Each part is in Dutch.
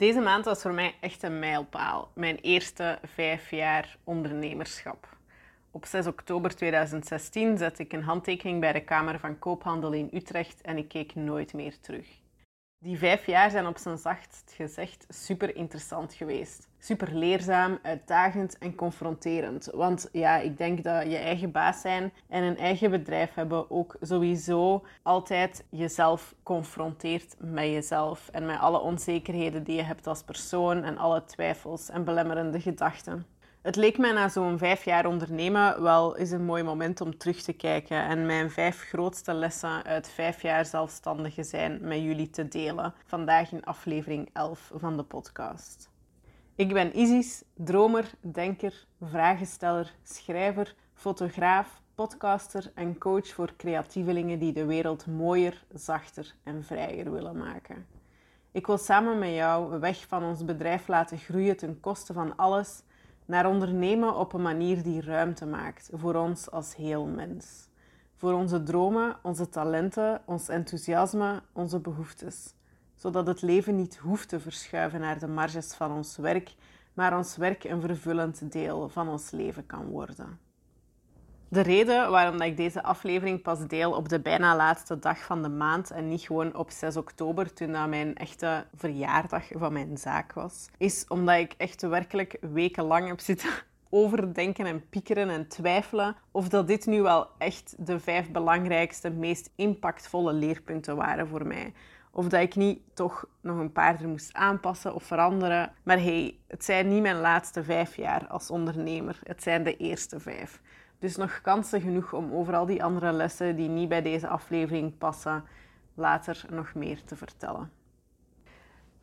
Deze maand was voor mij echt een mijlpaal. Mijn eerste vijf jaar ondernemerschap. Op 6 oktober 2016 zette ik een handtekening bij de Kamer van Koophandel in Utrecht en ik keek nooit meer terug. Die vijf jaar zijn op zijn zachtst gezegd super interessant geweest. Super leerzaam, uitdagend en confronterend. Want ja, ik denk dat je eigen baas zijn en een eigen bedrijf hebben ook sowieso altijd jezelf confronteert met jezelf. En met alle onzekerheden die je hebt als persoon en alle twijfels en belemmerende gedachten. Het leek mij na zo'n vijf jaar ondernemen wel eens een mooi moment om terug te kijken en mijn vijf grootste lessen uit vijf jaar zelfstandige zijn met jullie te delen. Vandaag in aflevering 11 van de podcast. Ik ben Isis, dromer, denker, vragensteller, schrijver, fotograaf, podcaster en coach voor creatievelingen die de wereld mooier, zachter en vrijer willen maken. Ik wil samen met jou weg van ons bedrijf laten groeien ten koste van alles naar ondernemen op een manier die ruimte maakt voor ons als heel mens. Voor onze dromen, onze talenten, ons enthousiasme, onze behoeftes. Zodat het leven niet hoeft te verschuiven naar de marges van ons werk, maar ons werk een vervullend deel van ons leven kan worden. De reden waarom ik deze aflevering pas deel op de bijna laatste dag van de maand en niet gewoon op 6 oktober, toen dat mijn echte verjaardag van mijn zaak was, is omdat ik echt werkelijk wekenlang heb zitten overdenken en piekeren en twijfelen of dat dit nu wel echt de vijf belangrijkste, meest impactvolle leerpunten waren voor mij. Of dat ik niet toch nog een paar er moest aanpassen of veranderen. Maar hey, het zijn niet mijn laatste vijf jaar als ondernemer. Het zijn de eerste vijf. Dus nog kansen genoeg om over al die andere lessen die niet bij deze aflevering passen, later nog meer te vertellen.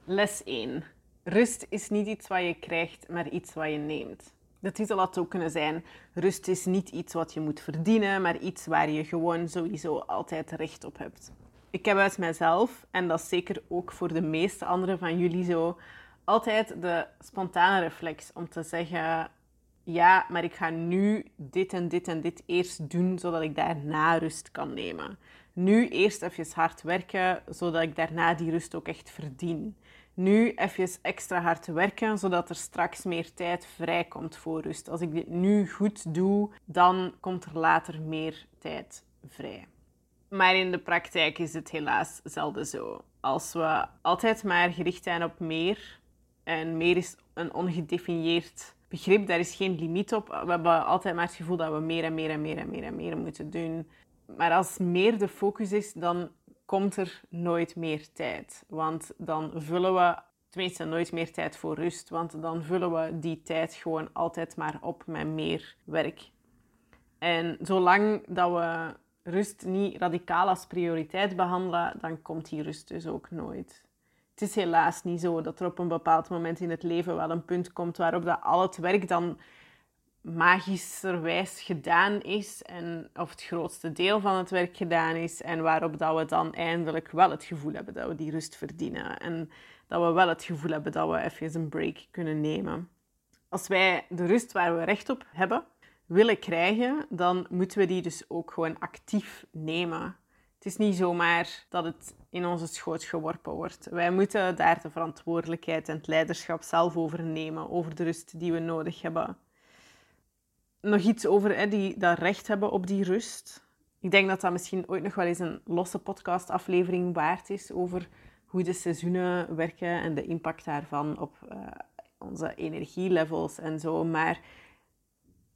Les 1. Rust is niet iets wat je krijgt, maar iets wat je neemt. De titel had ook kunnen zijn: Rust is niet iets wat je moet verdienen, maar iets waar je gewoon sowieso altijd recht op hebt. Ik heb uit mezelf, en dat is zeker ook voor de meeste anderen van jullie zo, altijd de spontane reflex om te zeggen: ja, maar ik ga nu dit en dit en dit eerst doen, zodat ik daarna rust kan nemen. Nu eerst even hard werken, zodat ik daarna die rust ook echt verdien. Nu even extra hard werken, zodat er straks meer tijd vrijkomt voor rust. Als ik dit nu goed doe, dan komt er later meer tijd vrij. Maar in de praktijk is het helaas zelden zo. Als we altijd maar gericht zijn op meer, en meer is een ongedefinieerd begrip, daar is geen limiet op. We hebben altijd maar het gevoel dat we meer en meer en meer en meer en meer moeten doen. Maar als meer de focus is, dan komt er nooit meer tijd. Want dan vullen we, tenminste nooit meer tijd voor rust, want dan vullen we die tijd gewoon altijd maar op met meer werk. En zolang dat we rust niet radicaal als prioriteit behandelen, dan komt die rust dus ook nooit het is helaas niet zo dat er op een bepaald moment in het leven wel een punt komt waarop dat al het werk dan magischerwijs gedaan is en of het grootste deel van het werk gedaan is en waarop dat we dan eindelijk wel het gevoel hebben dat we die rust verdienen en dat we wel het gevoel hebben dat we even een break kunnen nemen. Als wij de rust waar we recht op hebben willen krijgen, dan moeten we die dus ook gewoon actief nemen. Het is niet zomaar dat het in onze schoot geworpen wordt. Wij moeten daar de verantwoordelijkheid en het leiderschap zelf over nemen, over de rust die we nodig hebben. Nog iets over hè, die dat recht hebben op die rust. Ik denk dat dat misschien ooit nog wel eens een losse podcastaflevering waard is over hoe de seizoenen werken en de impact daarvan op uh, onze energielevels en zo. Maar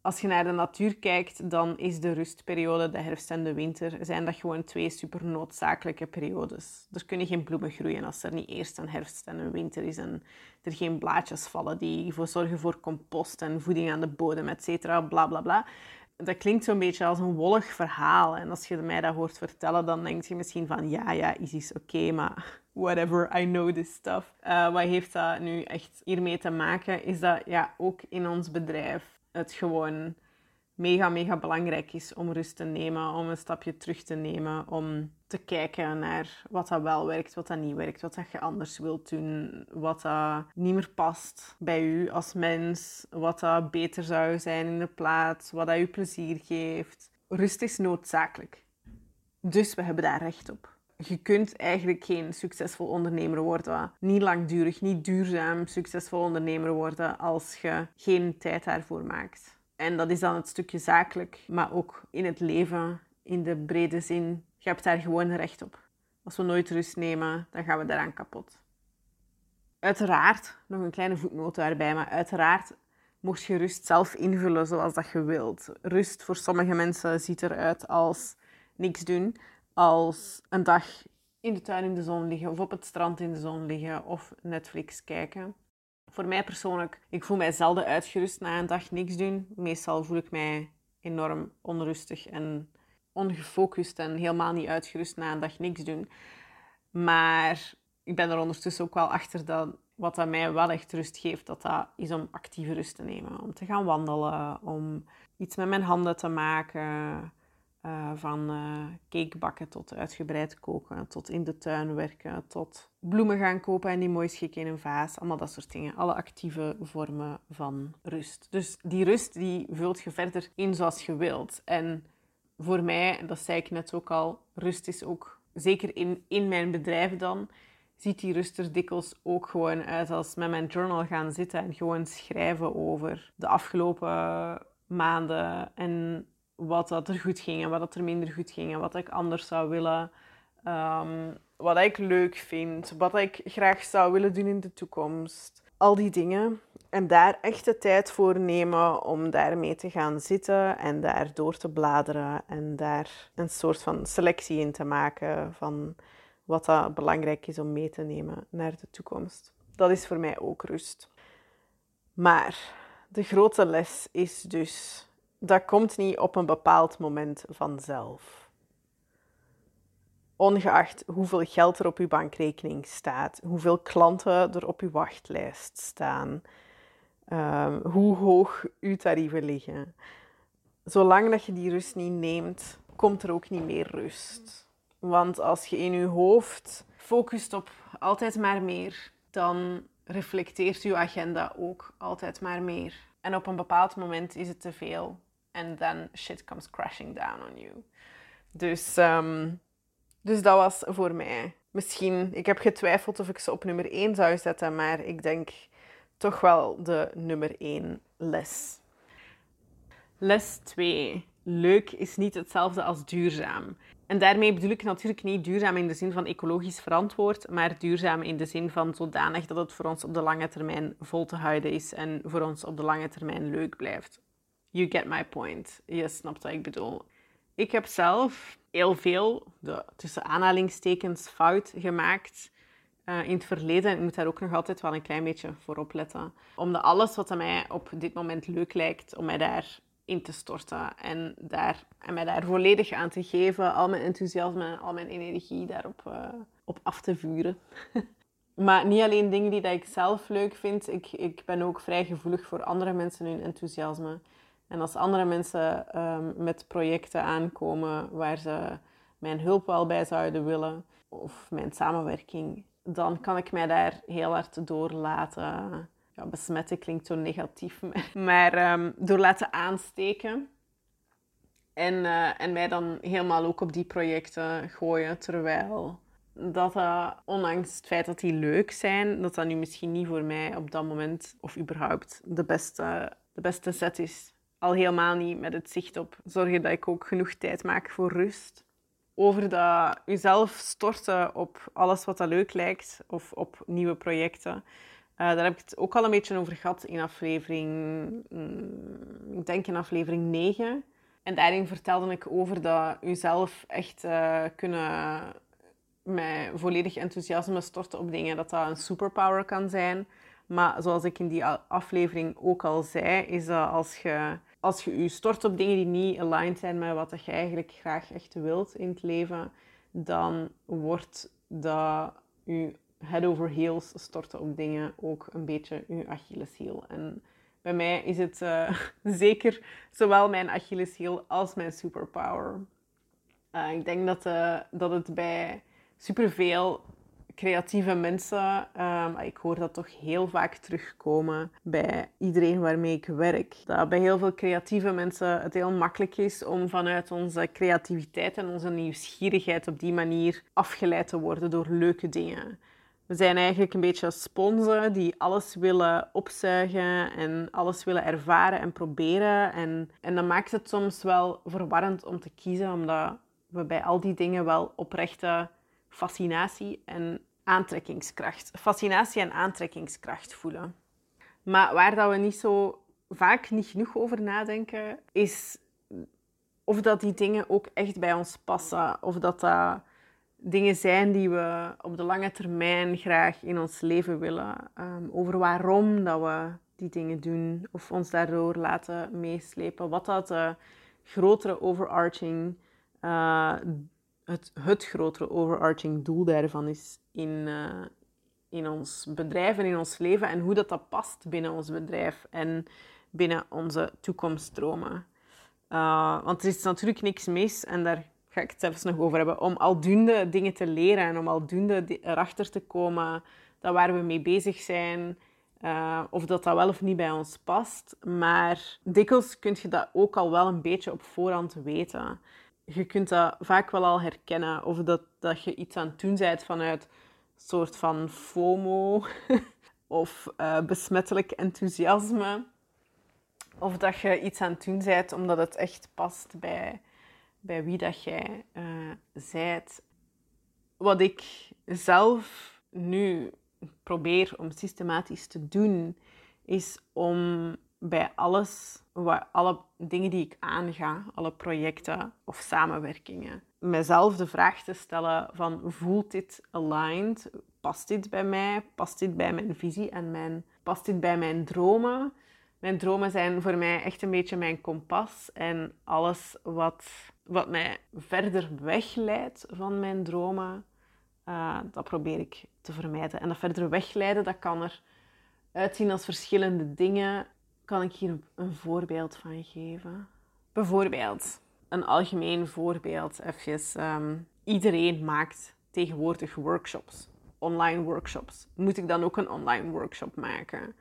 als je naar de natuur kijkt, dan is de rustperiode, de herfst en de winter, zijn dat gewoon twee super noodzakelijke periodes. Er kunnen geen bloemen groeien als er niet eerst een herfst en een winter is en er geen blaadjes vallen die ervoor zorgen voor compost en voeding aan de bodem, et cetera, bla bla bla. Dat klinkt zo'n beetje als een wollig verhaal. En als je mij dat hoort vertellen, dan denk je misschien van ja, ja, is iets oké, maar whatever, I know this stuff. Uh, wat heeft dat nu echt hiermee te maken? Is dat ja, ook in ons bedrijf het gewoon mega, mega belangrijk is om rust te nemen, om een stapje terug te nemen, om te kijken naar wat dat wel werkt, wat dat niet werkt, wat dat je anders wilt doen, wat dat niet meer past bij u als mens, wat dat beter zou zijn in de plaats, wat dat u plezier geeft. Rust is noodzakelijk. Dus we hebben daar recht op. je kunt eigenlijk geen succesvol ondernemer worden. Niet langdurig, niet duurzaam succesvol ondernemer worden als je geen tijd daarvoor maakt. En dat is dan het stukje zakelijk, maar ook in het leven in de brede zin. Je hebt daar gewoon recht op. Als we nooit rust nemen, dan gaan we daaraan kapot. Uiteraard, nog een kleine voetnoot daarbij, maar uiteraard mocht je rust zelf invullen zoals dat je wilt. Rust voor sommige mensen ziet eruit als niks doen, als een dag in de tuin in de zon liggen of op het strand in de zon liggen of Netflix kijken. Voor mij persoonlijk, ik voel mij zelden uitgerust na een dag niks doen. Meestal voel ik mij enorm onrustig en ongefocust en helemaal niet uitgerust na een dag niks doen. Maar ik ben er ondertussen ook wel achter dat wat mij wel echt rust geeft, dat dat is om actieve rust te nemen. Om te gaan wandelen, om iets met mijn handen te maken. Uh, van uh, cake bakken tot uitgebreid koken, tot in de tuin werken, tot bloemen gaan kopen en die mooi schikken in een vaas. Allemaal dat soort dingen. Alle actieve vormen van rust. Dus die rust die vult je verder in zoals je wilt. En voor mij, dat zei ik net ook al, rust is ook, zeker in, in mijn bedrijf dan, ziet die rust er dikwijls ook gewoon uit als met mijn journal gaan zitten en gewoon schrijven over de afgelopen maanden en wat dat er goed ging en wat dat er minder goed ging en wat ik anders zou willen. Um, wat ik leuk vind, wat ik graag zou willen doen in de toekomst. Al die dingen. En daar echt de tijd voor nemen om daarmee te gaan zitten en daar door te bladeren en daar een soort van selectie in te maken van wat dat belangrijk is om mee te nemen naar de toekomst. Dat is voor mij ook rust. Maar de grote les is dus, dat komt niet op een bepaald moment vanzelf. Ongeacht hoeveel geld er op uw bankrekening staat, hoeveel klanten er op uw wachtlijst staan, um, hoe hoog uw tarieven liggen. Zolang dat je die rust niet neemt, komt er ook niet meer rust. Want als je in je hoofd focust op altijd maar meer, dan reflecteert je agenda ook altijd maar meer. En op een bepaald moment is het te veel. En then shit comes crashing down on you. Dus, um, dus dat was voor mij. Misschien, ik heb getwijfeld of ik ze op nummer 1 zou zetten, maar ik denk toch wel de nummer 1 les. Les 2. Leuk is niet hetzelfde als duurzaam. En daarmee bedoel ik natuurlijk niet duurzaam in de zin van ecologisch verantwoord, maar duurzaam in de zin van zodanig dat het voor ons op de lange termijn vol te houden is en voor ons op de lange termijn leuk blijft. You get my point. Je snapt wat ik bedoel. Ik heb zelf heel veel, de, tussen aanhalingstekens, fout gemaakt uh, in het verleden. Ik moet daar ook nog altijd wel een klein beetje voor opletten. Omdat alles wat aan mij op dit moment leuk lijkt, om mij daar in te storten en, daar, en mij daar volledig aan te geven, al mijn enthousiasme en al mijn energie daarop uh, op af te vuren. maar niet alleen dingen die dat ik zelf leuk vind, ik, ik ben ook vrij gevoelig voor andere mensen hun enthousiasme. En als andere mensen um, met projecten aankomen waar ze mijn hulp wel bij zouden willen, of mijn samenwerking, dan kan ik mij daar heel hard door laten ja, besmetten klinkt zo negatief, maar um, door laten aansteken. En, uh, en mij dan helemaal ook op die projecten gooien, terwijl dat uh, ondanks het feit dat die leuk zijn, dat dat nu misschien niet voor mij op dat moment of überhaupt de beste, de beste set is. Al helemaal niet met het zicht op zorgen dat ik ook genoeg tijd maak voor rust. Over dat jezelf storten op alles wat dat leuk lijkt of op nieuwe projecten. Uh, daar heb ik het ook al een beetje over gehad in aflevering, mm, ik denk in aflevering 9. En daarin vertelde ik over dat u zelf echt uh, kunnen met volledig enthousiasme storten op dingen, dat dat een superpower kan zijn. Maar zoals ik in die aflevering ook al zei, is dat als je als je je stort op dingen die niet aligned zijn met wat je eigenlijk graag echt wilt in het leven, dan wordt dat je head over heels storten op dingen ook een beetje je Achilleshiel. En bij mij is het uh, zeker zowel mijn Achilleshiel als mijn superpower. Uh, ik denk dat, uh, dat het bij superveel creatieve mensen, um, ik hoor dat toch heel vaak terugkomen bij iedereen waarmee ik werk. Dat bij heel veel creatieve mensen het heel makkelijk is om vanuit onze creativiteit en onze nieuwsgierigheid op die manier afgeleid te worden door leuke dingen. We zijn eigenlijk een beetje sponsen die alles willen opzuigen en alles willen ervaren en proberen. En, en dat maakt het soms wel verwarrend om te kiezen, omdat we bij al die dingen wel oprechte fascinatie en aantrekkingskracht, fascinatie en aantrekkingskracht voelen. Maar waar dat we niet zo vaak niet genoeg over nadenken, is of dat die dingen ook echt bij ons passen. Of dat dat dingen zijn die we op de lange termijn graag in ons leven willen. Um, over waarom dat we die dingen doen. Of ons daardoor laten meeslepen. Wat dat de grotere overarching uh, het, het grotere overarching doel daarvan is in, uh, in ons bedrijf en in ons leven en hoe dat, dat past binnen ons bedrijf en binnen onze toekomststromen. Uh, want er is natuurlijk niks mis, en daar ga ik het zelfs nog over hebben, om aldoende dingen te leren en om aldoende erachter te komen dat waar we mee bezig zijn, uh, of dat dat wel of niet bij ons past. Maar dikwijls kun je dat ook al wel een beetje op voorhand weten je kunt dat vaak wel al herkennen. Of dat, dat je iets aan het doen bent vanuit een soort van FOMO of uh, besmettelijk enthousiasme. Of dat je iets aan het doen bent omdat het echt past bij, bij wie dat jij uh, zijt. Wat ik zelf nu probeer om systematisch te doen, is om bij alles, alle dingen die ik aanga, alle projecten of samenwerkingen, mezelf de vraag te stellen van voelt dit aligned? Past dit bij mij? Past dit bij mijn visie en mijn, past dit bij mijn dromen? Mijn dromen zijn voor mij echt een beetje mijn kompas en alles wat, wat mij verder wegleidt van mijn dromen, uh, dat probeer ik te vermijden. En dat verder wegleiden, dat kan er uitzien als verschillende dingen kan ik hier een voorbeeld van geven. Bijvoorbeeld, een algemeen voorbeeld. Even, um, iedereen maakt tegenwoordig workshops, online workshops. Moet ik dan ook een online workshop maken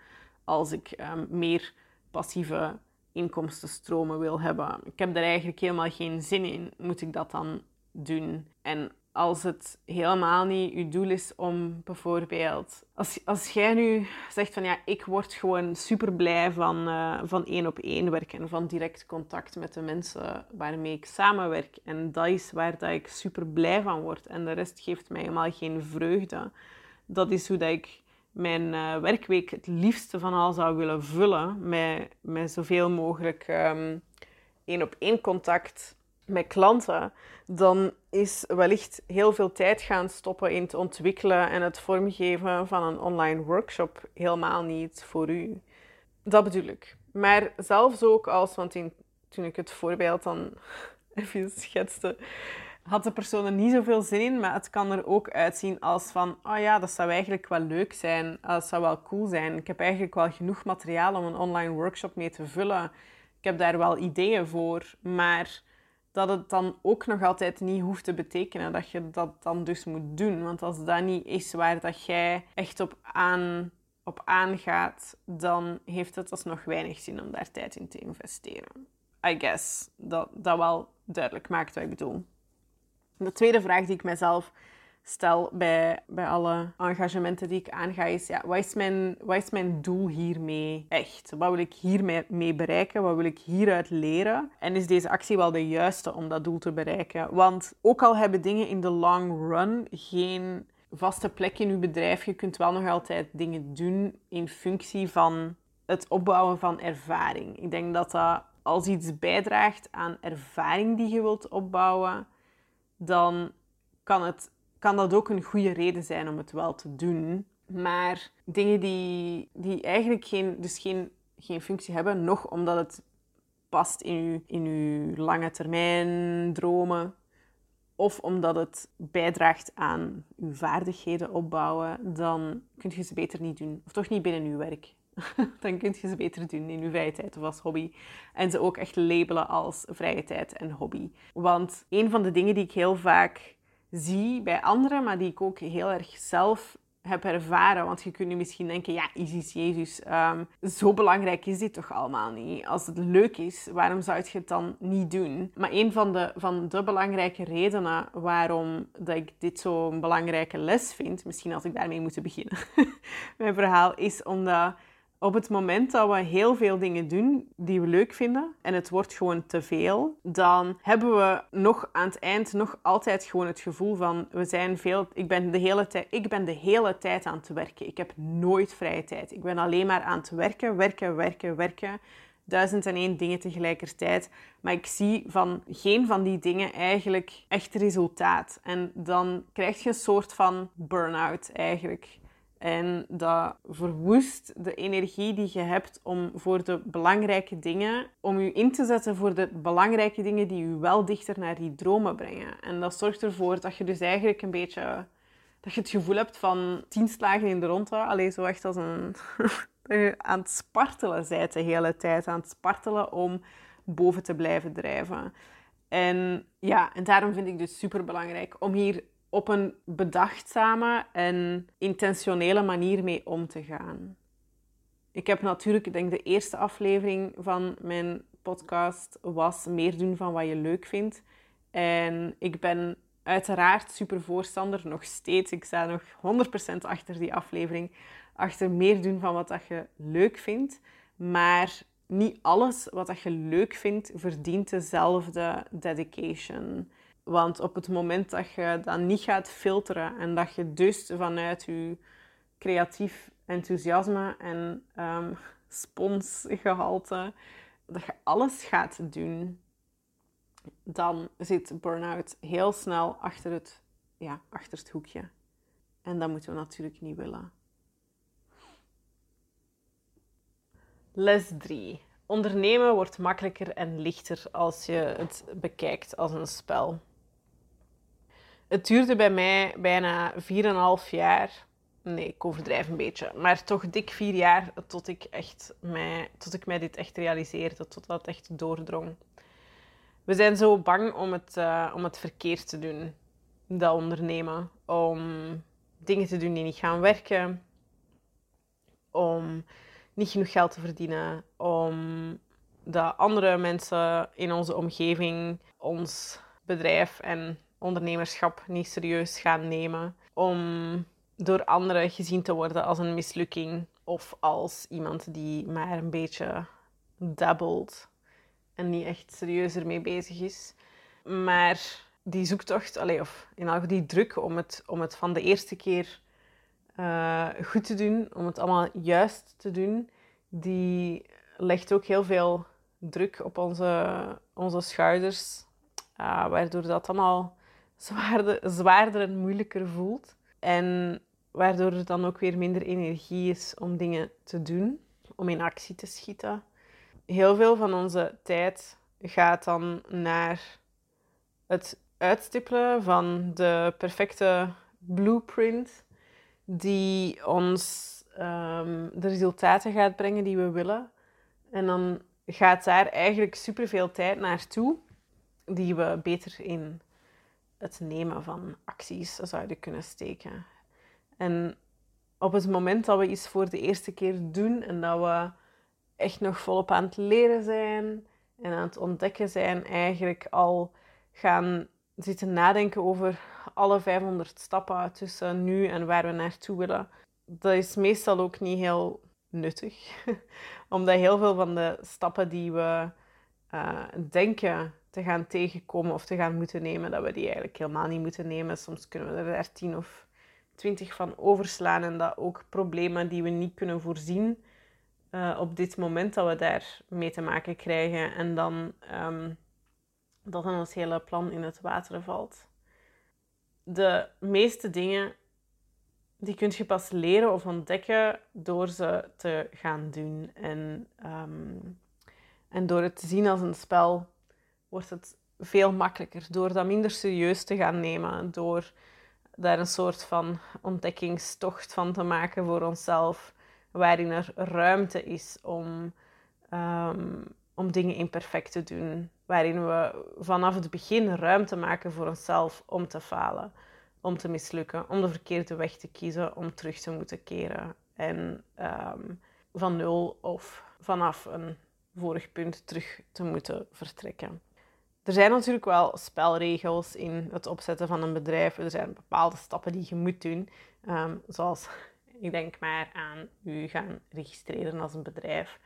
als ik um, meer passieve inkomstenstromen wil hebben? Ik heb daar eigenlijk helemaal geen zin in. Moet ik dat dan doen? En als het helemaal niet je doel is om bijvoorbeeld... Als, als jij nu zegt van ja, ik word gewoon super blij van, uh, van één op één werken, van direct contact met de mensen waarmee ik samenwerk. En dat is waar dat ik super blij van word. En de rest geeft mij helemaal geen vreugde. Dat is hoe dat ik mijn uh, werkweek het liefste van al zou willen vullen. Met, met zoveel mogelijk um, één op één contact met klanten, dan is wellicht heel veel tijd gaan stoppen in het ontwikkelen en het vormgeven van een online workshop helemaal niet voor u. Dat bedoel ik. Maar zelfs ook als, want in, toen ik het voorbeeld dan even schetste, had de persoon er niet zoveel zin in, maar het kan er ook uitzien als van, oh ja, dat zou eigenlijk wel leuk zijn, dat zou wel cool zijn. Ik heb eigenlijk wel genoeg materiaal om een online workshop mee te vullen. Ik heb daar wel ideeën voor, maar dat het dan ook nog altijd niet hoeft te betekenen dat je dat dan dus moet doen. Want als dat niet is waar dat jij echt op, aan, op aangaat, dan heeft het alsnog weinig zin om daar tijd in te investeren. I guess dat dat wel duidelijk maakt wat ik bedoel. De tweede vraag die ik mezelf stel bij, bij alle engagementen die ik aanga, is ja, wat is, mijn, wat is mijn doel hiermee echt? Wat wil ik hiermee mee bereiken? Wat wil ik hieruit leren? En is deze actie wel de juiste om dat doel te bereiken? Want ook al hebben dingen in de long run geen vaste plek in uw bedrijf, je kunt wel nog altijd dingen doen in functie van het opbouwen van ervaring. Ik denk dat dat als iets bijdraagt aan ervaring die je wilt opbouwen, dan kan het kan dat ook een goede reden zijn om het wel te doen. Maar dingen die, die eigenlijk geen, dus geen, geen functie hebben, nog omdat het past in uw, in uw lange termijn dromen, of omdat het bijdraagt aan uw vaardigheden opbouwen, dan kun je ze beter niet doen. Of toch niet binnen uw werk. dan kun je ze beter doen in uw vrije tijd of als hobby. En ze ook echt labelen als vrije tijd en hobby. Want een van de dingen die ik heel vaak zie bij anderen, maar die ik ook heel erg zelf heb ervaren. Want je kunt nu misschien denken, ja, Isis Jezus, um, zo belangrijk is dit toch allemaal niet? Als het leuk is, waarom zou je het dan niet doen? Maar een van de, van de belangrijke redenen waarom dat ik dit zo'n belangrijke les vind, misschien had ik daarmee moeten beginnen, mijn verhaal, is omdat op het moment dat we heel veel dingen doen die we leuk vinden en het wordt gewoon te veel, dan hebben we nog aan het eind nog altijd gewoon het gevoel van we zijn veel, ik ben de hele tijd, ik ben de hele tijd aan het werken. Ik heb nooit vrije tijd. Ik ben alleen maar aan het werken, werken, werken, werken. Duizend en één dingen tegelijkertijd. Maar ik zie van geen van die dingen eigenlijk echt resultaat. En dan krijg je een soort van burn-out eigenlijk. En dat verwoest de energie die je hebt om voor de belangrijke dingen, om je in te zetten voor de belangrijke dingen die je wel dichter naar die dromen brengen. En dat zorgt ervoor dat je dus eigenlijk een beetje, dat je het gevoel hebt van tien slagen in de ronde. Alleen zo echt als een, dat je aan het spartelen bent de hele tijd. Aan het spartelen om boven te blijven drijven. En ja, en daarom vind ik dus super belangrijk om hier op een bedachtzame en intentionele manier mee om te gaan. Ik heb natuurlijk, ik denk de eerste aflevering van mijn podcast was meer doen van wat je leuk vindt. En ik ben uiteraard super voorstander, nog steeds. Ik sta nog 100% achter die aflevering. Achter meer doen van wat dat je leuk vindt. Maar niet alles wat dat je leuk vindt verdient dezelfde dedication. Want op het moment dat je dat niet gaat filteren en dat je dus vanuit je creatief enthousiasme en um, sponsgehalte, dat je alles gaat doen, dan zit burn-out heel snel achter het, ja, achter het hoekje. En dat moeten we natuurlijk niet willen. Les 3. Ondernemen wordt makkelijker en lichter als je het bekijkt als een spel. Het duurde bij mij bijna 4,5 jaar. Nee, ik overdrijf een beetje. Maar toch dik vier jaar tot ik, echt mij, tot ik mij dit echt realiseerde. Tot dat echt doordrong. We zijn zo bang om het, uh, om het verkeerd te doen. Dat ondernemen. Om dingen te doen die niet gaan werken. Om niet genoeg geld te verdienen. Om dat andere mensen in onze omgeving ons bedrijf en ondernemerschap niet serieus gaan nemen. Om door anderen gezien te worden als een mislukking of als iemand die maar een beetje dabbelt en niet echt serieus ermee bezig is. Maar die zoektocht, allee, of in elk die druk om het, om het van de eerste keer uh, goed te doen, om het allemaal juist te doen, die legt ook heel veel druk op onze, onze schouders, uh, waardoor dat allemaal zwaarder, en moeilijker voelt. En waardoor er dan ook weer minder energie is om dingen te doen, om in actie te schieten. Heel veel van onze tijd gaat dan naar het uitstippelen van de perfecte blueprint die ons ehm, de resultaten gaat brengen die we willen. En dan gaat daar eigenlijk superveel tijd naartoe die we beter in het nemen van acties zouden kunnen steken. En op het moment dat we iets voor de eerste keer doen en dat we echt nog volop aan het leren zijn en aan het ontdekken zijn, eigenlijk al gaan zitten nadenken over alle 500 stappen tussen nu en waar we naartoe willen. Dat is meestal ook niet heel nuttig, omdat heel veel van de stappen die we uh, denken te gaan tegenkomen of te gaan moeten nemen, dat we die eigenlijk helemaal niet moeten nemen. Soms kunnen we er tien of twintig van overslaan en dat ook problemen die we niet kunnen voorzien uh, op dit moment dat we daar mee te maken krijgen en dan um, dat dan ons hele plan in het water valt. De meeste dingen die kun je pas leren of ontdekken door ze te gaan doen en, um, en door het te zien als een spel wordt het veel makkelijker. Door dat minder serieus te gaan nemen, door daar een soort van ontdekkingstocht van te maken voor onszelf, waarin er ruimte is om, um, om dingen imperfect te doen, waarin we vanaf het begin ruimte maken voor onszelf om te falen, om te mislukken, om de verkeerde weg te kiezen, om terug te moeten keren en ehm, van nul of vanaf een vorig punt terug te moeten vertrekken. Er zijn natuurlijk wel spelregels in het opzetten van een bedrijf. Er zijn bepaalde stappen die je moet doen, ehm, zoals ik denk maar aan u gaan registreren als een bedrijf.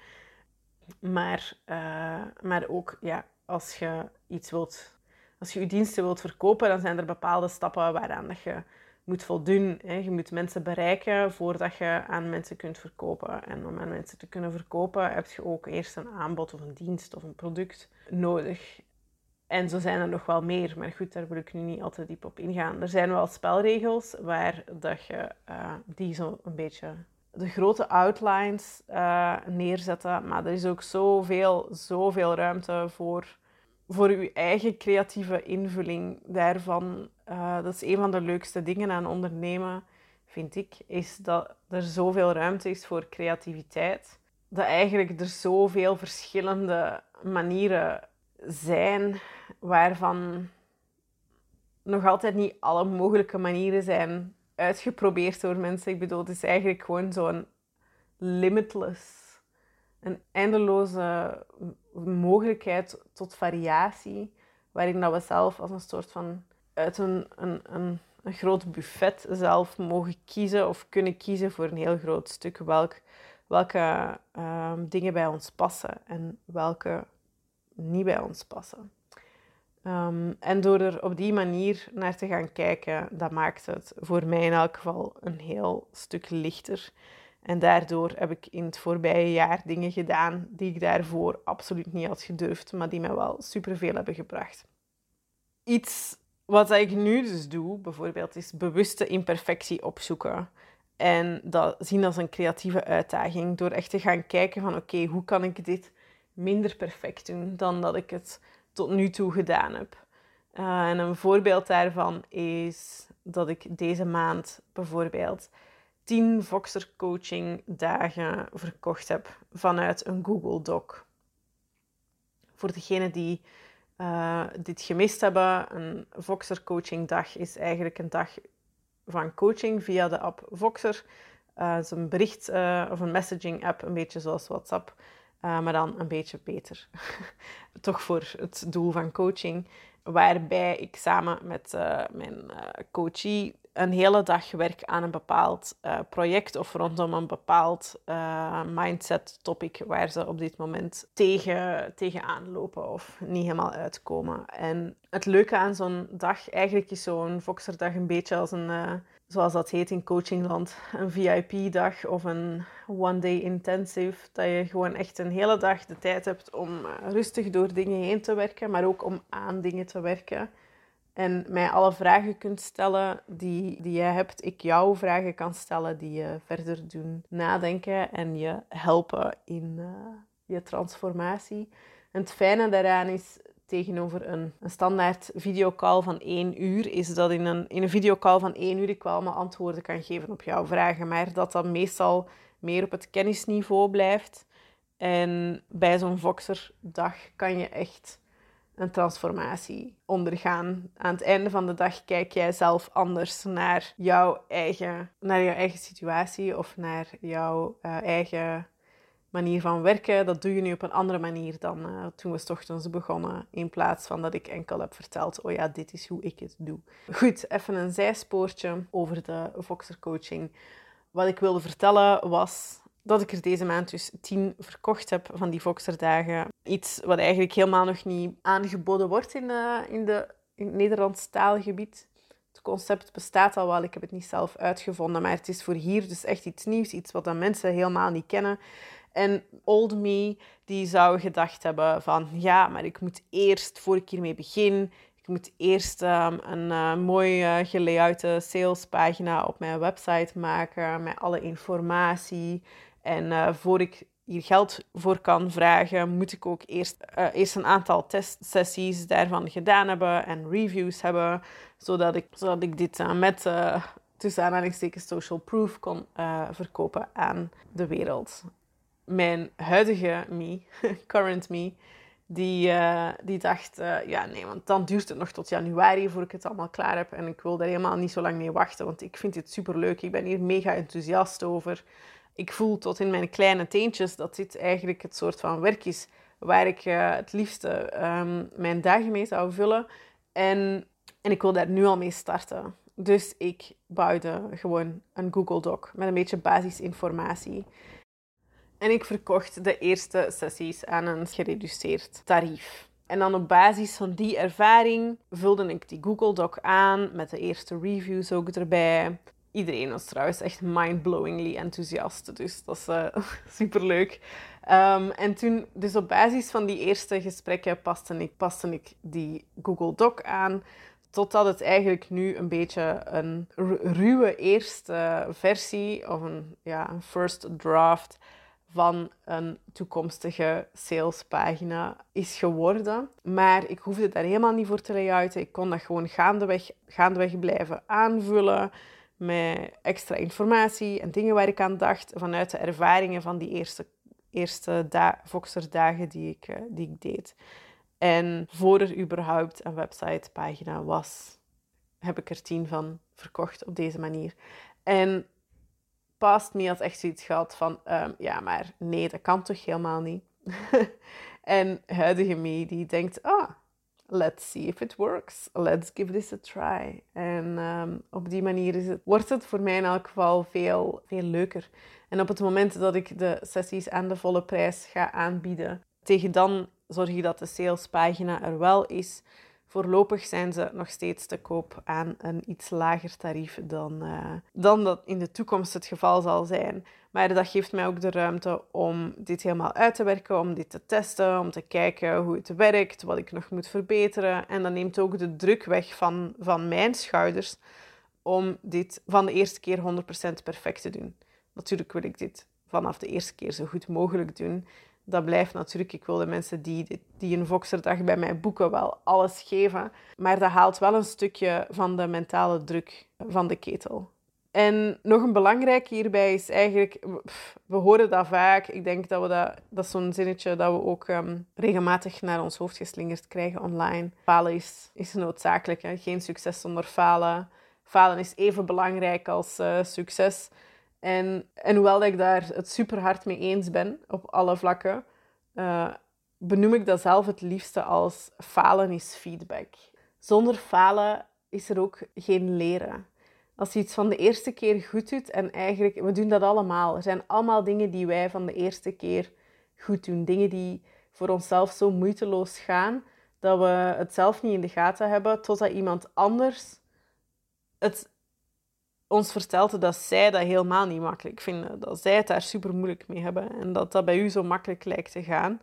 Maar, uh, maar ook ja, als je iets wilt, als je je diensten wilt verkopen, dan zijn er bepaalde stappen waaraan dat je moet voldoen. Hè. Je moet mensen bereiken voordat je aan mensen kunt verkopen. En om aan mensen te kunnen verkopen heb je ook eerst een aanbod of een dienst of een product nodig. En zo zijn er nog wel meer, maar goed, daar wil ik nu niet altijd diep op ingaan. Er zijn wel spelregels waar dat je uh, die zo een beetje de grote outlines uh, neerzetten, maar er is ook zoveel, zoveel ruimte voor, voor uw eigen creatieve invulling daarvan. Uh, dat is een van de leukste dingen aan ondernemen, vind ik, is dat er zoveel ruimte is voor creativiteit. Dat eigenlijk er zoveel verschillende manieren zijn waarvan nog altijd niet alle mogelijke manieren zijn uitgeprobeerd door mensen. Ik bedoel, het is eigenlijk gewoon zo'n limitless, een eindeloze mogelijkheid tot variatie, waarin dat we zelf als een soort van uit een, een, een, een groot buffet zelf mogen kiezen of kunnen kiezen voor een heel groot stuk welk, welke ehm, dingen bij ons passen en welke niet bij ons passen. Ehm, en door er op die manier naar te gaan kijken, dat maakt het voor mij in elk geval een heel stuk lichter. En daardoor heb ik in het voorbije jaar dingen gedaan die ik daarvoor absoluut niet had gedurfd, maar die mij wel superveel hebben gebracht. Iets wat ik nu dus doe, bijvoorbeeld, is bewuste imperfectie opzoeken. En dat zien als een creatieve uitdaging door echt te gaan kijken van oké, hoe kan ik dit minder perfect doen dan dat ik het tot nu toe gedaan heb. Uh, en een voorbeeld daarvan is dat ik deze maand bijvoorbeeld 10 Voxer coaching dagen verkocht heb vanuit een Google Doc. Voor degenen die uh, dit gemist hebben, een Voxer coaching dag is eigenlijk een dag van coaching via de app Voxer. Uh, het is een bericht of een messaging app, een beetje zoals WhatsApp. Eh, maar dan een beetje beter. Toch voor het doel van coaching. Waarbij ik samen met uh, mijn uh, coachie een hele dag werk aan een bepaald project of rondom een bepaald mindset topic waar ze op dit moment tegen, tegenaan lopen of niet helemaal uitkomen. En het leuke aan zo'n dag, eigenlijk is zo'n Voxerdag een beetje als een zoals dat heet in coachingland, een VIP-dag of een one-day intensive. Dat je gewoon echt een hele dag de tijd hebt om eh, rustig door dingen heen te werken, maar ook om aan dingen te werken. En mij alle vragen kunt stellen die, die je hebt. Ik jouw vragen kan stellen die je verder doen nadenken en je helpen in uh, je transformatie. En het fijne daaraan is, tegenover een, een standaard videocall van één uur, is dat in een, in een videocall van één uur ik wel allemaal antwoorden kan geven op jouw vragen, maar dat dat meestal meer op het kennisniveau blijft. En bij zo'n Voxer-dag kan je echt een transformatie ondergaan. Aan het einde van de dag kijk jij zelf anders naar jouw eigen, naar jouw eigen situatie of naar jouw uh, eigen manier van werken, dat doe je nu op een andere manier dan uh, toen we s ochtends begonnen. In plaats van dat ik enkel heb verteld, oh ja, dit is hoe ik het doe. Goed, even een zijspoortje over de Voxer coaching. Wat ik wilde vertellen was dat ik er deze maand dus tien verkocht heb van die Voxer dagen. Iets wat eigenlijk helemaal nog niet aangeboden wordt in, uh, in, de, in het Nederlands taalgebied. Het concept bestaat al wel, ik heb het niet zelf uitgevonden, maar het is voor hier dus echt iets nieuws, iets wat dan mensen helemaal niet kennen. En old me, die zou gedacht hebben van, ja, maar ik moet eerst, voor ik hiermee begin, ik moet eerst um, een uh, mooi uh, gelayoutte salespagina op mijn website maken met alle informatie. En uh, voor ik hier geld voor kan vragen, moet ik ook eerst, eerst een aantal testsessies daarvan gedaan hebben en reviews hebben, zodat ik, zodat ik dit met tussen aanhalingstekens social proof kon verkopen aan de wereld mijn huidige me, current me, die, uh, die dacht, uh, ja nee, want dan duurt het nog tot januari voor ik het allemaal klaar heb. En ik wil daar helemaal niet zo lang mee wachten, want ik vind dit super leuk. Ik ben hier mega enthousiast over. Ik voel tot in mijn kleine teentjes dat dit eigenlijk het soort van werk is waar ik uh, het liefste um, mijn dagen mee zou vullen. En, en ik wil daar nu al mee starten. Dus ik bouwde gewoon een Google Doc met een beetje basisinformatie. En ik verkocht de eerste sessies aan een gereduceerd tarief. En dan op basis van die ervaring vulde ik die Google Doc aan met de eerste reviews ook erbij. Iedereen was trouwens echt mind-blowingly enthousiast, dus dat is uh, superleuk. Um, en toen, dus op basis van die eerste gesprekken, paste ik, paste ik die Google Doc aan. Totdat het eigenlijk nu een beetje een ruwe eerste versie of een, ja, first draft van een toekomstige salespagina is geworden. Maar ik hoefde daar helemaal niet voor te layouten. Ik kon dat gewoon gaandeweg, gaandeweg blijven aanvullen met extra informatie en dingen waar ik aan dacht vanuit de ervaringen van die eerste, eerste da dagen die ik, uh, die ik deed. En voor er überhaupt een websitepagina was, heb ik er tien van verkocht op deze manier. En Past Me had echt zoiets gehad van, um, ja, maar nee, dat kan toch helemaal niet. en huidige me die denkt, ah, let's see if it works. Let's give this a try. En um, op die manier is het, wordt het voor mij in elk geval veel, veel leuker. En op het moment dat ik de sessies aan de volle prijs ga aanbieden, tegen dan zorg je dat de salespagina er wel is. Voorlopig zijn ze nog steeds te koop aan een iets lager tarief dan, uh, dan dat in de toekomst het geval zal zijn. Maar dat geeft mij ook de ruimte om dit helemaal uit te werken, om dit te testen, om te kijken hoe het werkt, wat ik nog moet verbeteren. En dat neemt ook de druk weg van, van mijn schouders om dit van de eerste keer 100% perfect te doen. Natuurlijk wil ik dit vanaf de eerste keer zo goed mogelijk doen dat blijft natuurlijk. Ik wil de mensen die, die een Voxerdag bij mij boeken wel alles geven. Maar dat haalt wel een stukje van de mentale druk van de ketel. En nog een belangrijk hierbij is eigenlijk, we horen dat vaak. Ik denk dat we dat, dat is zo'n zinnetje dat we ook ehm, regelmatig naar ons hoofd geslingerd krijgen online. Falen is, is noodzakelijk. Geen succes zonder falen. Falen is even belangrijk als uh, succes. En, en hoewel ik daar het super hard mee eens ben op alle vlakken, uh, benoem ik dat zelf het liefste als falen is feedback. Zonder falen is er ook geen leren. Als je iets van de eerste keer goed doet, en eigenlijk, we doen dat allemaal. Er zijn allemaal dingen die wij van de eerste keer goed doen. Dingen die voor onszelf zo moeiteloos gaan, dat we het zelf niet in de gaten hebben, totdat iemand anders het ons vertelde dat zij dat helemaal niet makkelijk vinden. Dat zij het daar super moeilijk mee hebben en dat dat bij u zo makkelijk lijkt te gaan.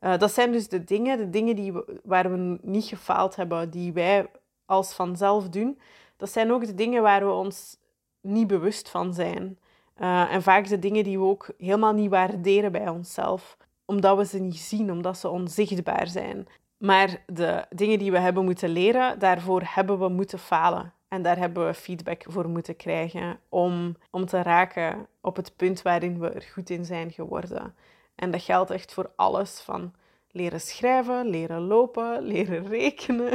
Uh, dat zijn dus de dingen, de dingen die waar we niet gefaald hebben, die wij als vanzelf doen. Dat zijn ook de dingen waar we ons niet bewust van zijn. Uh, en vaak de dingen die we ook helemaal niet waarderen bij onszelf, omdat we ze niet zien, omdat ze onzichtbaar zijn. Maar de dingen die we hebben moeten leren, daarvoor hebben we moeten falen. En daar hebben we feedback voor moeten krijgen om, om te raken op het punt waarin we er goed in zijn geworden. En dat geldt echt voor alles van leren schrijven, leren lopen, leren rekenen.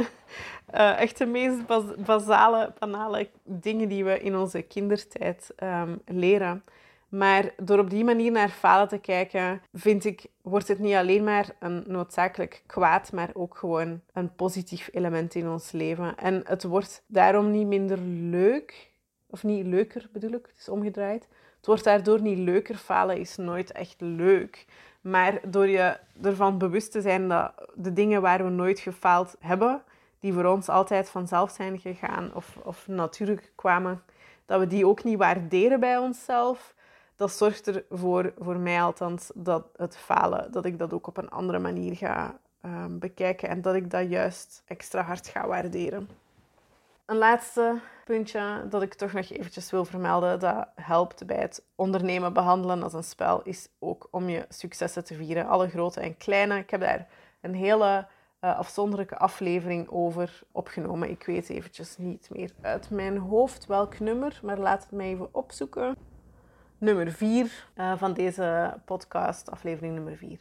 Uh, echt de meest basale, banale dingen die we in onze kindertijd um, leren. Maar door op die manier naar falen te kijken, vind ik, wordt het niet alleen maar een noodzakelijk kwaad, maar ook gewoon een positief element in ons leven. En het wordt daarom niet minder leuk, of niet leuker bedoel ik, het is omgedraaid. Het wordt daardoor niet leuker. Falen is nooit echt leuk. Maar door je ervan bewust te zijn dat de dingen waar we nooit gefaald hebben, die voor ons altijd vanzelf zijn gegaan of, of natuurlijk kwamen, dat we die ook niet waarderen bij onszelf dat zorgt ervoor, voor mij althans, dat het falen, dat ik dat ook op een andere manier ga um, bekijken en dat ik dat juist extra hard ga waarderen. Een laatste puntje dat ik toch nog eventjes wil vermelden, dat helpt bij het ondernemen behandelen als een spel, is ook om je successen te vieren. Alle grote en kleine. Ik heb daar een hele uh, afzonderlijke aflevering over opgenomen. Ik weet eventjes niet meer uit mijn hoofd welk nummer, maar laat het mij even opzoeken nummer 4 uh, van deze podcast, aflevering nummer 4.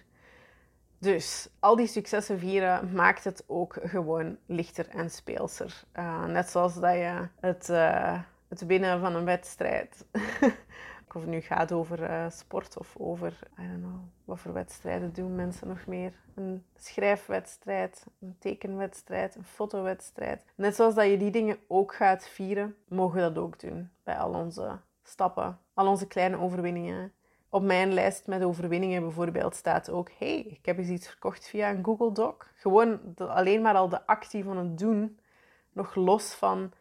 Dus al die successen vieren maakt het ook gewoon lichter en speelser. Uh, net zoals dat je het, uh, het winnen van een wedstrijd. of het nu gaat over sport of over, I don't know, wat voor wedstrijden doen mensen nog meer? Een schrijfwedstrijd, een tekenwedstrijd, een fotowedstrijd. Net zoals dat je die dingen ook gaat vieren, mogen we dat ook doen bij al onze stappen, al onze kleine overwinningen op mijn lijst met overwinningen bijvoorbeeld staat ook: hey, ik heb eens iets verkocht via een Google Doc. Gewoon alleen maar al de actie van het doen, nog los van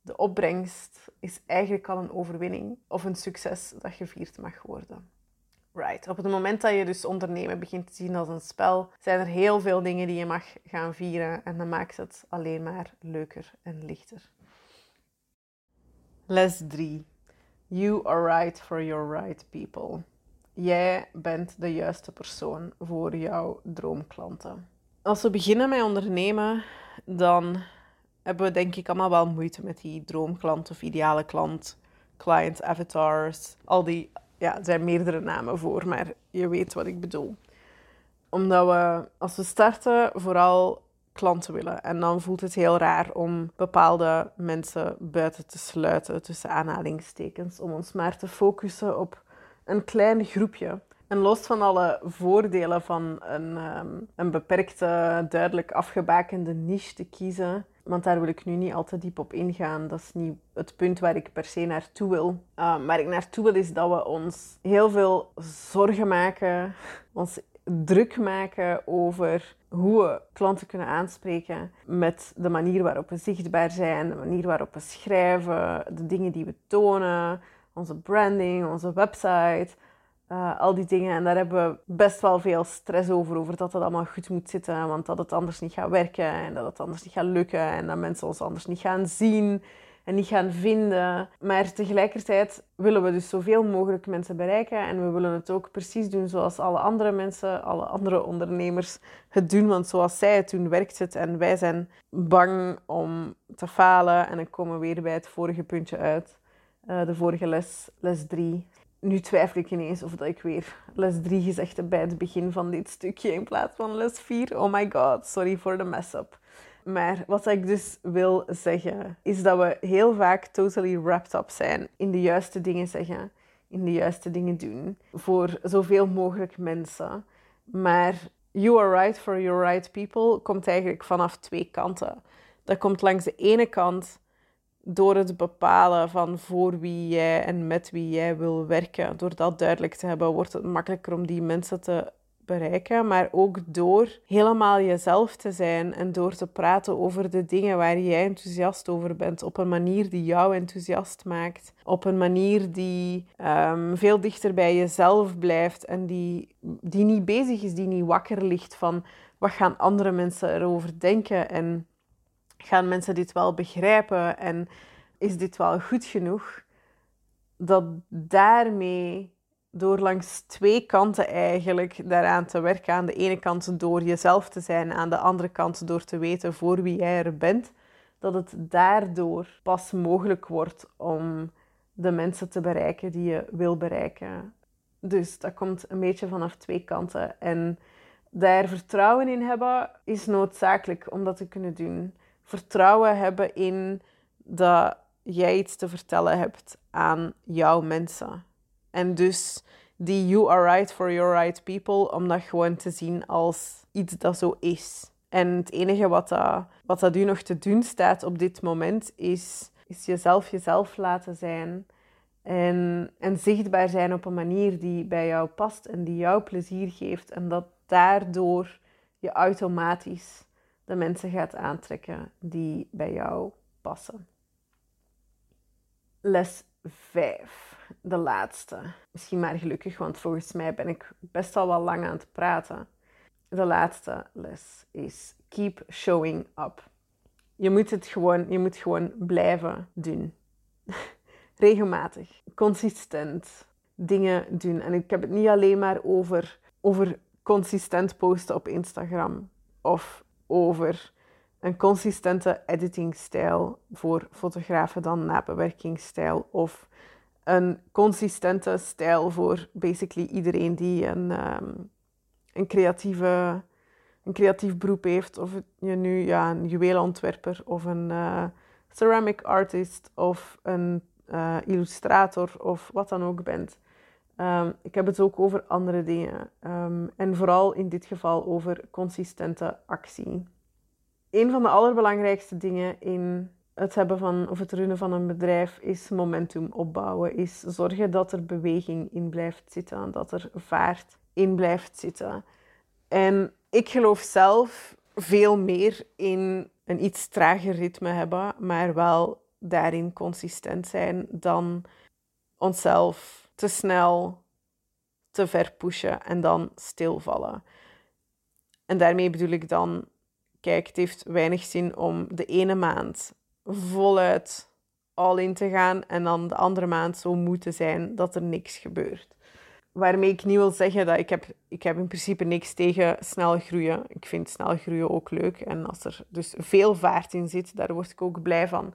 de opbrengst, is eigenlijk al een overwinning of een succes dat gevierd mag worden. Right. Op het moment dat je dus ondernemen begint te zien als een spel, zijn er heel veel dingen die je mag gaan vieren en dan maakt het alleen maar leuker en lichter. Les 3. You are right for your right people jij bent de juiste persoon voor jouw droomklanten. Als we beginnen met ondernemen, dan hebben we denk ik allemaal wel moeite met die droomklant of ideale klant, client avatars, al die, ja, er zijn meerdere namen voor, maar je weet wat ik bedoel. Omdat we, als we starten, vooral klanten willen. En dan voelt het heel raar om bepaalde mensen buiten te sluiten, tussen aanhalingstekens, om ons maar te focussen op een klein groepje. En los van alle voordelen van een, um, een beperkte, duidelijk afgebakende niche te kiezen, want daar wil ik nu niet al te diep op ingaan. Dat is niet het punt waar ik per se naartoe wil. Uh, waar ik naartoe wil is dat we ons heel veel zorgen maken, ons druk maken over hoe we klanten kunnen aanspreken met de manier waarop we zichtbaar zijn, de manier waarop we schrijven, de dingen die we tonen, onze branding, onze website, uh, al die dingen. En daar hebben we best wel veel stress over, over dat het allemaal goed moet zitten, want dat het anders niet gaat werken en dat het anders niet gaat lukken en dat mensen ons anders niet gaan zien en niet gaan vinden. Maar tegelijkertijd willen we dus zoveel mogelijk mensen bereiken en we willen het ook precies doen zoals alle andere mensen, alle andere ondernemers het doen. Want zoals zij het doen, werkt het en wij zijn bang om te falen. En dan komen we weer bij het vorige puntje uit. Eh, de vorige les, les 3. Nu twijfel ik ineens of ik weer les 3 gezegd heb bij het begin van dit stukje in plaats van les 4. Oh my god, sorry voor de mess-up. Maar wat ik dus wil zeggen, is dat we heel vaak totally wrapped up zijn in de juiste dingen zeggen, in de juiste dingen doen, voor zoveel mogelijk mensen. Maar you are right for your right people komt eigenlijk vanaf twee kanten. Dat komt langs de ene kant door het bepalen van voor wie jij en met wie jij wil werken, door dat duidelijk te hebben, wordt het makkelijker om die mensen te bereiken. Maar ook door helemaal jezelf te zijn en door te praten over de dingen waar jij enthousiast over bent, op een manier die jou enthousiast maakt, op een manier die ehm, veel dichter bij jezelf blijft en die, die niet bezig is, die niet wakker ligt van wat gaan andere mensen erover denken en gaan mensen dit wel begrijpen en is dit wel goed genoeg? Dat daarmee, door langs twee kanten eigenlijk daaraan te werken, aan de ene kant door jezelf te zijn, aan de andere kant door te weten voor wie jij er bent, dat het daardoor pas mogelijk wordt om de mensen te bereiken die je wil bereiken. Dus dat komt een beetje vanaf twee kanten. En daar vertrouwen in hebben is noodzakelijk om dat te kunnen doen vertrouwen hebben in dat jij iets te vertellen hebt aan jouw mensen. En dus die you are right for your right people, om dat gewoon te zien als iets dat zo is. En het enige wat dat, wat dat u nog te doen staat op dit moment, is, is jezelf jezelf laten zijn. En, en zichtbaar zijn op een manier die bij jou past en die jou plezier geeft. En dat daardoor je automatisch de mensen gaat aantrekken die bij jou passen. Les 5, de laatste. Misschien maar gelukkig, want volgens mij ben ik best al wel lang aan het praten. De laatste les is keep showing up. Je moet het gewoon, je moet gewoon blijven doen. Regelmatig, consistent dingen doen. En ik heb het niet alleen maar over, over consistent posten op Instagram of over een consistente editingstijl voor fotografen dan nabewerkingsstijl of een consistente stijl voor basically iedereen die een, um, een creatieve een creatief beroep heeft, of je nu ja, een juweelontwerper of een uh, ceramic artist of een uh, illustrator of wat dan ook bent. Um, ik heb het ook over andere dingen. Um, en vooral in dit geval over consistente actie. Een van de allerbelangrijkste dingen in het hebben van, of het runnen van een bedrijf is momentum opbouwen. Is zorgen dat er beweging in blijft zitten, dat er vaart in blijft zitten. En ik geloof zelf veel meer in een iets trager ritme hebben, maar wel daarin consistent zijn dan onszelf te snel te ver pushen en dan stilvallen. En daarmee bedoel ik dan, kijk, het heeft weinig zin om de ene maand voluit al in te gaan en dan de andere maand zo moeten zijn dat er niks gebeurt. Waarmee ik niet wil zeggen dat ik heb, ik heb in principe niks tegen snel groeien. Ik vind snel groeien ook leuk. En als er dus veel vaart in zit, daar word ik ook blij van.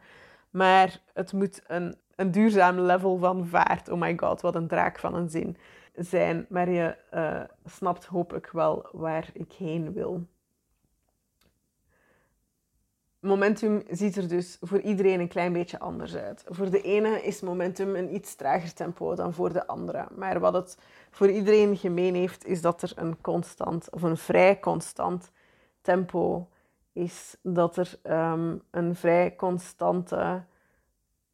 Maar het moet een, een duurzaam level van vaart. Oh my god, wat een draak van een zin zijn. Maar je uh, snapt hopelijk wel waar ik heen wil. Momentum ziet er dus voor iedereen een klein beetje anders uit. Voor de ene is momentum een iets trager tempo dan voor de andere. Maar wat het voor iedereen gemeen heeft, is dat er een constant of een vrij constant tempo is. Dat er um, een vrij constante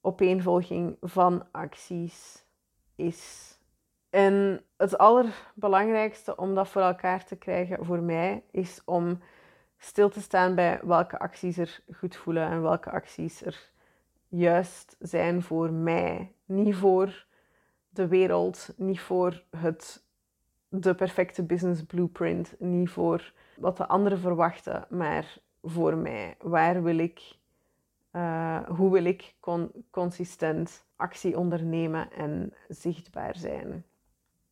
opeenvolging van acties is. En het allerbelangrijkste om dat voor elkaar te krijgen voor mij is om stil te staan bij welke acties er goed voelen en welke acties er juist zijn voor mij. Niet voor de wereld, niet voor het, de perfecte business blueprint, niet voor wat de anderen verwachten, maar voor mij. Waar wil ik, uh, hoe wil ik consistent actie ondernemen en zichtbaar zijn?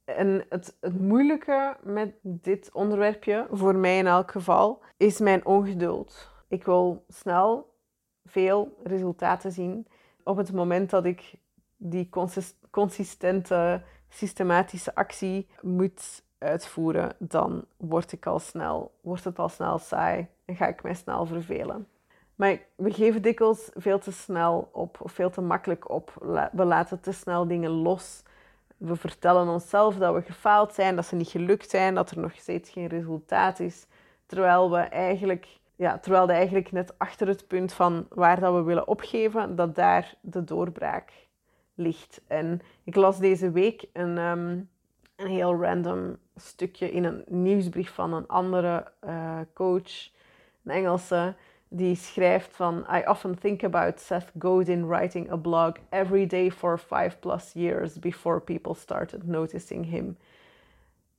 En het, het moeilijke met dit onderwerpje, voor mij in elk geval, is mijn ongeduld. Ik wil snel veel resultaten zien. Op het moment dat ik die consistente, systematische actie moet uitvoeren, dan word ik al snel, wordt het al snel saai en ga ik mij snel vervelen. Maar we geven dikwijls veel te snel op, of veel te makkelijk op. We laten te snel dingen los we vertellen onszelf dat we gefaald zijn, dat ze niet gelukt zijn, dat er nog steeds geen resultaat is. Terwijl we eigenlijk, ja, terwijl de eigenlijk net achter het punt van waar dat we willen opgeven, dat daar de doorbraak ligt. En ik las deze week een, um, een heel random stukje in een nieuwsbrief van een andere uh, coach, een Engelse die schrijft van I often think about Seth Godin writing a blog every day for five plus years before people started noticing him.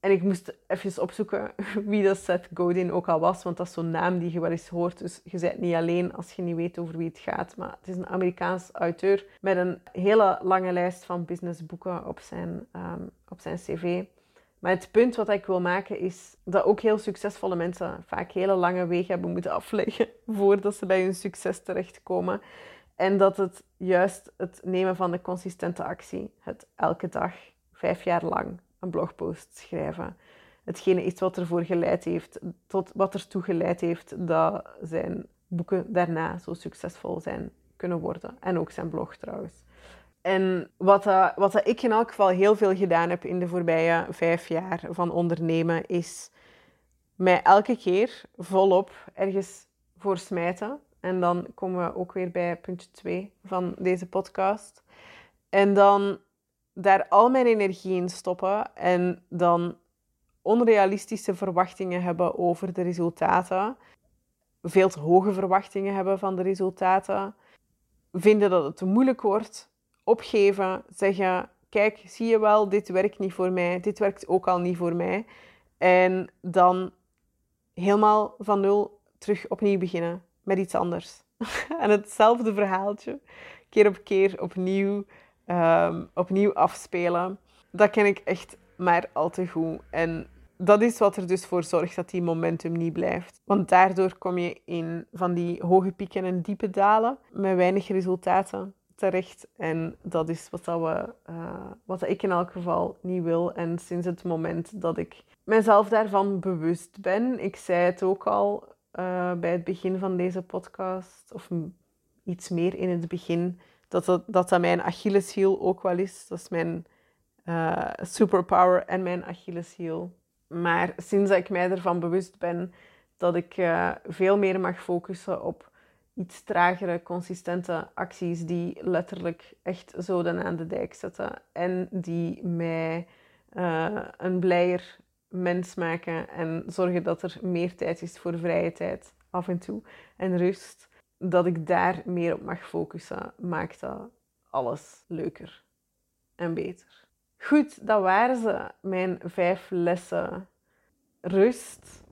En ik moest even opzoeken wie dat Seth Godin ook al was, want dat is zo'n naam die je wel eens hoort. Dus je bent niet alleen als je niet weet over wie het gaat. Maar het is een Amerikaans auteur met een hele lange lijst van businessboeken op zijn, um, op zijn cv. Maar het punt wat ik wil maken is dat ook heel succesvolle mensen vaak hele lange wegen hebben moeten afleggen voordat ze bij hun succes terechtkomen. En dat het juist het nemen van de consistente actie, het elke dag, vijf jaar lang, een blogpost schrijven, hetgene is wat ervoor geleid heeft, tot wat ertoe geleid heeft dat zijn boeken daarna zo succesvol zijn kunnen worden. En ook zijn blog trouwens. En wat, wat ik in elk geval heel veel gedaan heb in de voorbije vijf jaar van ondernemen, is mij elke keer volop ergens voor smijten. En dan komen we ook weer bij puntje 2 van deze podcast. En dan daar al mijn energie in stoppen en dan onrealistische verwachtingen hebben over de resultaten. Veel te hoge verwachtingen hebben van de resultaten. Vinden dat het te moeilijk wordt opgeven, zeggen: Kijk, zie je wel, dit werkt niet voor mij, dit werkt ook al niet voor mij. En dan helemaal van nul terug opnieuw beginnen met iets anders. en hetzelfde verhaaltje, keer op keer opnieuw, ehm, opnieuw afspelen. Dat ken ik echt maar al te goed. En dat is wat er dus voor zorgt dat die momentum niet blijft. Want daardoor kom je in van die hoge pieken en diepe dalen met weinig resultaten terecht. En dat is wat, dat we, uh, wat ik in elk geval niet wil. En sinds het moment dat ik mezelf daarvan bewust ben, ik zei het ook al uh, bij het begin van deze podcast, of iets meer in het begin, dat dat, dat, dat mijn Achilleshiel ook wel is. Dat is mijn uh, superpower en mijn Achilleshiel. Maar sinds dat ik mij ervan bewust ben dat ik veel meer mag focussen op iets tragere, consistente acties die letterlijk echt zoden aan de dijk zetten en die mij uh, een blijer mens maken en zorgen dat er meer tijd is voor vrije tijd af en toe en rust, dat ik daar meer op mag focussen, maakt alles leuker en beter. Goed, dat waren ze, mijn vijf lessen. Rust,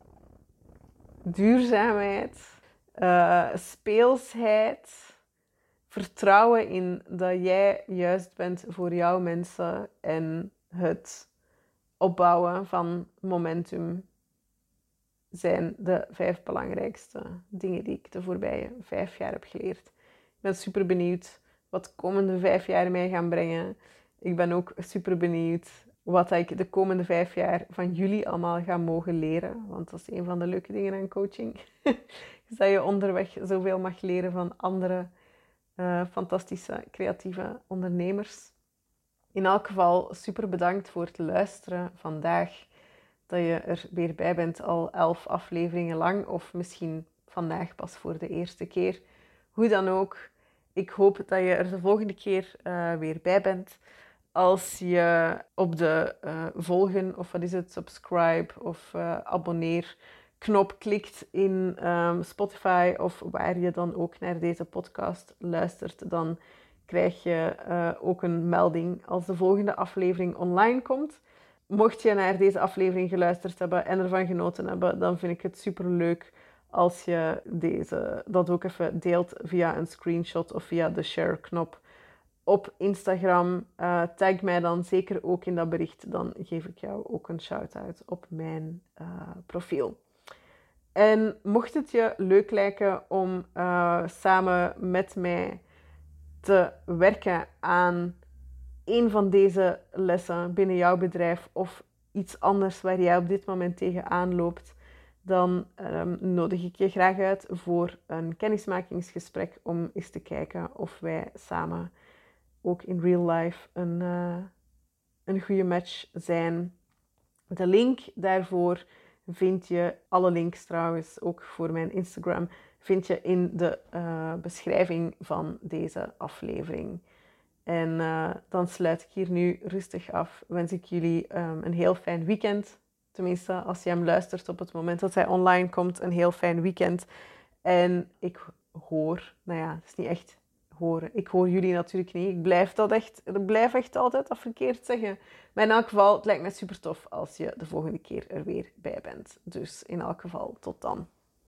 duurzaamheid, uh, speelsheid, vertrouwen in dat jij juist bent voor jouw mensen en het opbouwen van momentum zijn de vijf belangrijkste dingen die ik de voorbije vijf jaar heb geleerd. Ik ben super benieuwd wat de komende vijf jaar mij gaan brengen. Ik ben ook super benieuwd wat ik de komende vijf jaar van jullie allemaal ga mogen leren. Want dat is een van de leuke dingen aan coaching. dat je onderweg zoveel mag leren van andere uh, fantastische, creatieve ondernemers. In elk geval super bedankt voor het luisteren vandaag. Dat je er weer bij bent, al elf afleveringen lang, of misschien vandaag pas voor de eerste keer. Hoe dan ook, ik hoop dat je er de volgende keer uh, weer bij bent als je op de uh, volgen of wat is het, subscribe of abonneer knop klikt in um, Spotify of waar je dan ook naar deze podcast luistert, dan krijg je uh, ook een melding als de volgende aflevering online komt. Mocht je naar deze aflevering geluisterd hebben en ervan genoten hebben, dan vind ik het super leuk als je deze, dat ook even deelt via een screenshot of via de share knop op Instagram. Uh, tag mij dan zeker ook in dat bericht. Dan geef ik jou ook een shout-out op mijn uh, profiel. En mocht het je leuk lijken om uh, samen met mij te werken aan een van deze lessen binnen jouw bedrijf of iets anders waar jij op dit moment tegenaan loopt, dan um, nodig ik je graag uit voor een kennismakingsgesprek om eens te kijken of wij samen ook in real life een, uh, een goede match zijn. De link daarvoor vind je, alle links trouwens, ook voor mijn Instagram, vind je in de uh, beschrijving van deze aflevering. En uh, dan sluit ik hier nu rustig af. Wens ik jullie um, een heel fijn weekend. Tenminste, als je hem luistert op het moment dat hij online komt, een heel fijn weekend. En ik hoor, nou ja, het is niet echt horen. Ik hoor jullie natuurlijk niet. Ik blijf dat echt, ik blijf echt altijd dat verkeerd zeggen. Maar in elk geval, het lijkt me super tof als je de volgende keer er weer bij bent. Dus in elk geval, tot dan.